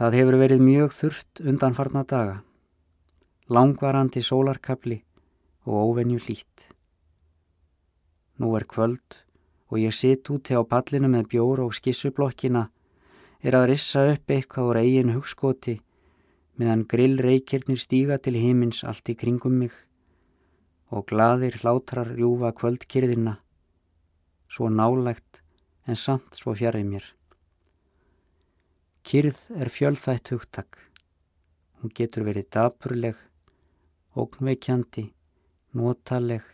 Það hefur verið mjög þurft undanfarna daga, langvarandi sólarkabli og óvenju hlýtt. Nú er kvöld og ég sitt úti á pallinu með bjór og skissublokkina er að rissa upp eitthvað úr eigin hugskoti meðan grillreikirnir stíga til himins allt í kringum mig og gladir hlátrar rjúfa kvöldkyrðina svo nálægt en samt svo fjarið mér. Kyrð er fjölþætt hugtak. Hún getur verið dapurleg, ógnveikjandi, notaleg,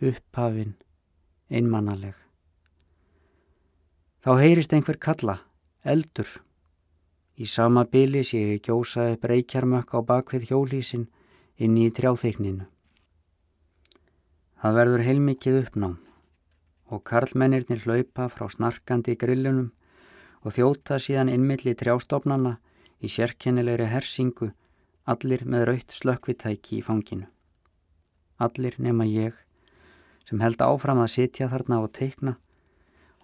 upphafin, einmannaleg. Þá heyrist einhver kalla, eldur. Í sama byli sé ég gjósa upp reykjarmökk á bakvið hjólísin inn í trjáþeikninu. Það verður heilmikið uppnám og karlmennirnir hlaupa frá snarkandi grillunum og þjóta síðan innmilli trjástofnana í sérkennilegri hersingu allir með raut slökkvitæki í fanginu. Allir nema ég sem held áfram að sitja þarna og teikna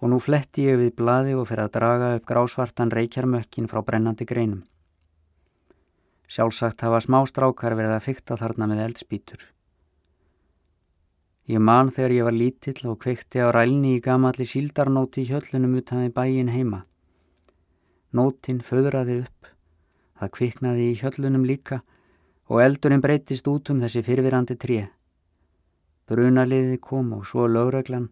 og nú fletti ég við bladi og fyrir að draga upp grásvartan reykjarmökkin frá brennandi greinum. Sjálfsagt hafa smá strákar verið að fykta þarna með eldspítur. Ég man þegar ég var lítill og kveikti á rælni í gamalli síldarnóti í hjöllunum utan við bæin heima. Nótin föðraði upp, það kviknaði í hjöllunum líka og eldurinn breytist út um þessi fyrfirandi tré. Brunaliði kom og svo lögreglan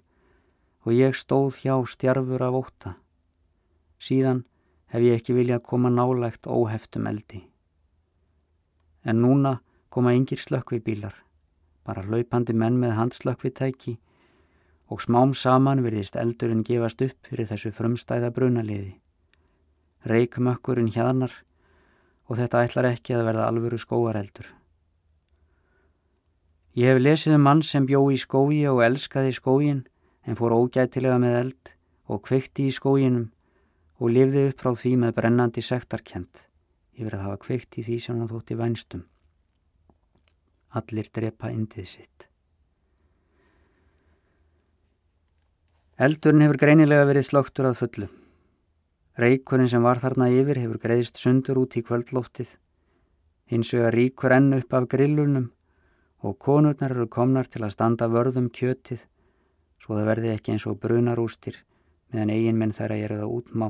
og ég stóð hjá stjarfur af óta. Síðan hef ég ekki viljað koma nálægt óheftum eldi. En núna koma yngir slökkvibílar bara hlaupandi menn með handslökkvitæki og smám saman virðist eldurinn gefast upp fyrir þessu frumstæða brunaliði. Reykmökkurinn hjaðnar og þetta ætlar ekki að verða alvöru skóareldur. Ég hef lesið um mann sem bjó í skói og elskaði skógin en fór ógætilega með eld og kveikti í skóginum og lifði upp frá því með brennandi sektarkjent yfir að hafa kveikt í því sem hann þótti vænstum. Allir drepa indið sitt. Eldurinn hefur greinilega verið slögtur að fullu. Reikurinn sem var þarna yfir hefur greiðist sundur út í kvöldlóftið. Hins vegar ríkur enn upp af grillunum og konurnar eru komnar til að standa vörðum kjötið svo það verði ekki eins og brunarústir meðan eigin menn þeirra er það útmá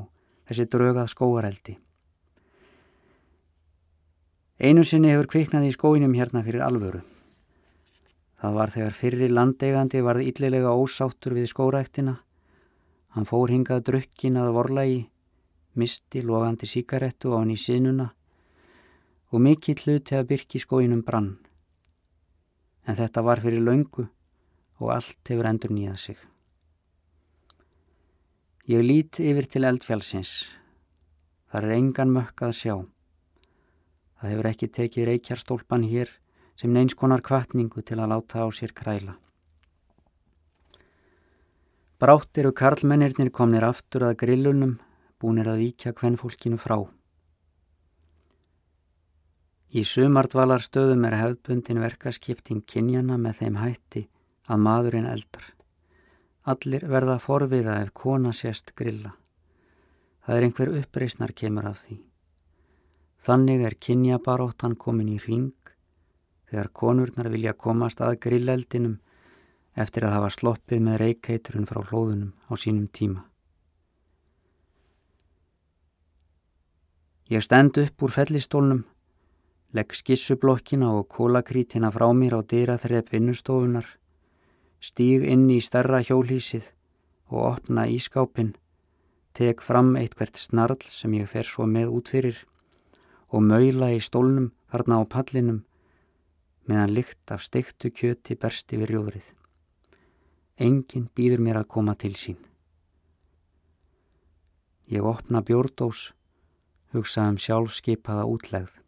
þessi draugað skóareldi. Einu sinni hefur kviknað í skóinum hérna fyrir alvöru. Það var þegar fyrri landeigandi varð yllilega ósáttur við skóræktina. Hann fór hingað drukkin að vorlægi, misti lofandi síkarettu á hann í sinuna og mikill hluti að byrki skóinum brann. En þetta var fyrir laungu og allt hefur endur nýjað sig. Ég lít yfir til eldfjálsins. Það er engan mökk að sjá. Það hefur ekki tekið reykjarstólpan hér sem neins konar kvartningu til að láta á sér kræla. Brátt eru karlmennirnir komnir aftur að grillunum, búinir að víkja hvennfólkinu frá. Í sumardvalar stöðum er hefðbundin verkaskipting kynjana með þeim hætti að maðurinn eldar. Allir verða forviða ef kona sést grilla. Það er einhver uppreysnar kemur af því. Þannig er kynjabaróttan komin í ring þegar konurnar vilja komast að grilleldinum eftir að hafa sloppið með reykeiturinn frá hlóðunum á sínum tíma. Ég stend upp úr fellistólnum, legg skissublokkina og kólakrítina frá mér á dyra þrepp vinnustofunar, stíg inn í starra hjólísið og opna ískápin, tek fram eitthvert snarl sem ég fer svo með út fyrir og maula í stólnum þarna á pallinum meðan lykt af steiktu kjöti bersti við rjóðrið. Engin býður mér að koma til sín. Ég opna bjórdós, hugsa um sjálfskeipaða útlegð.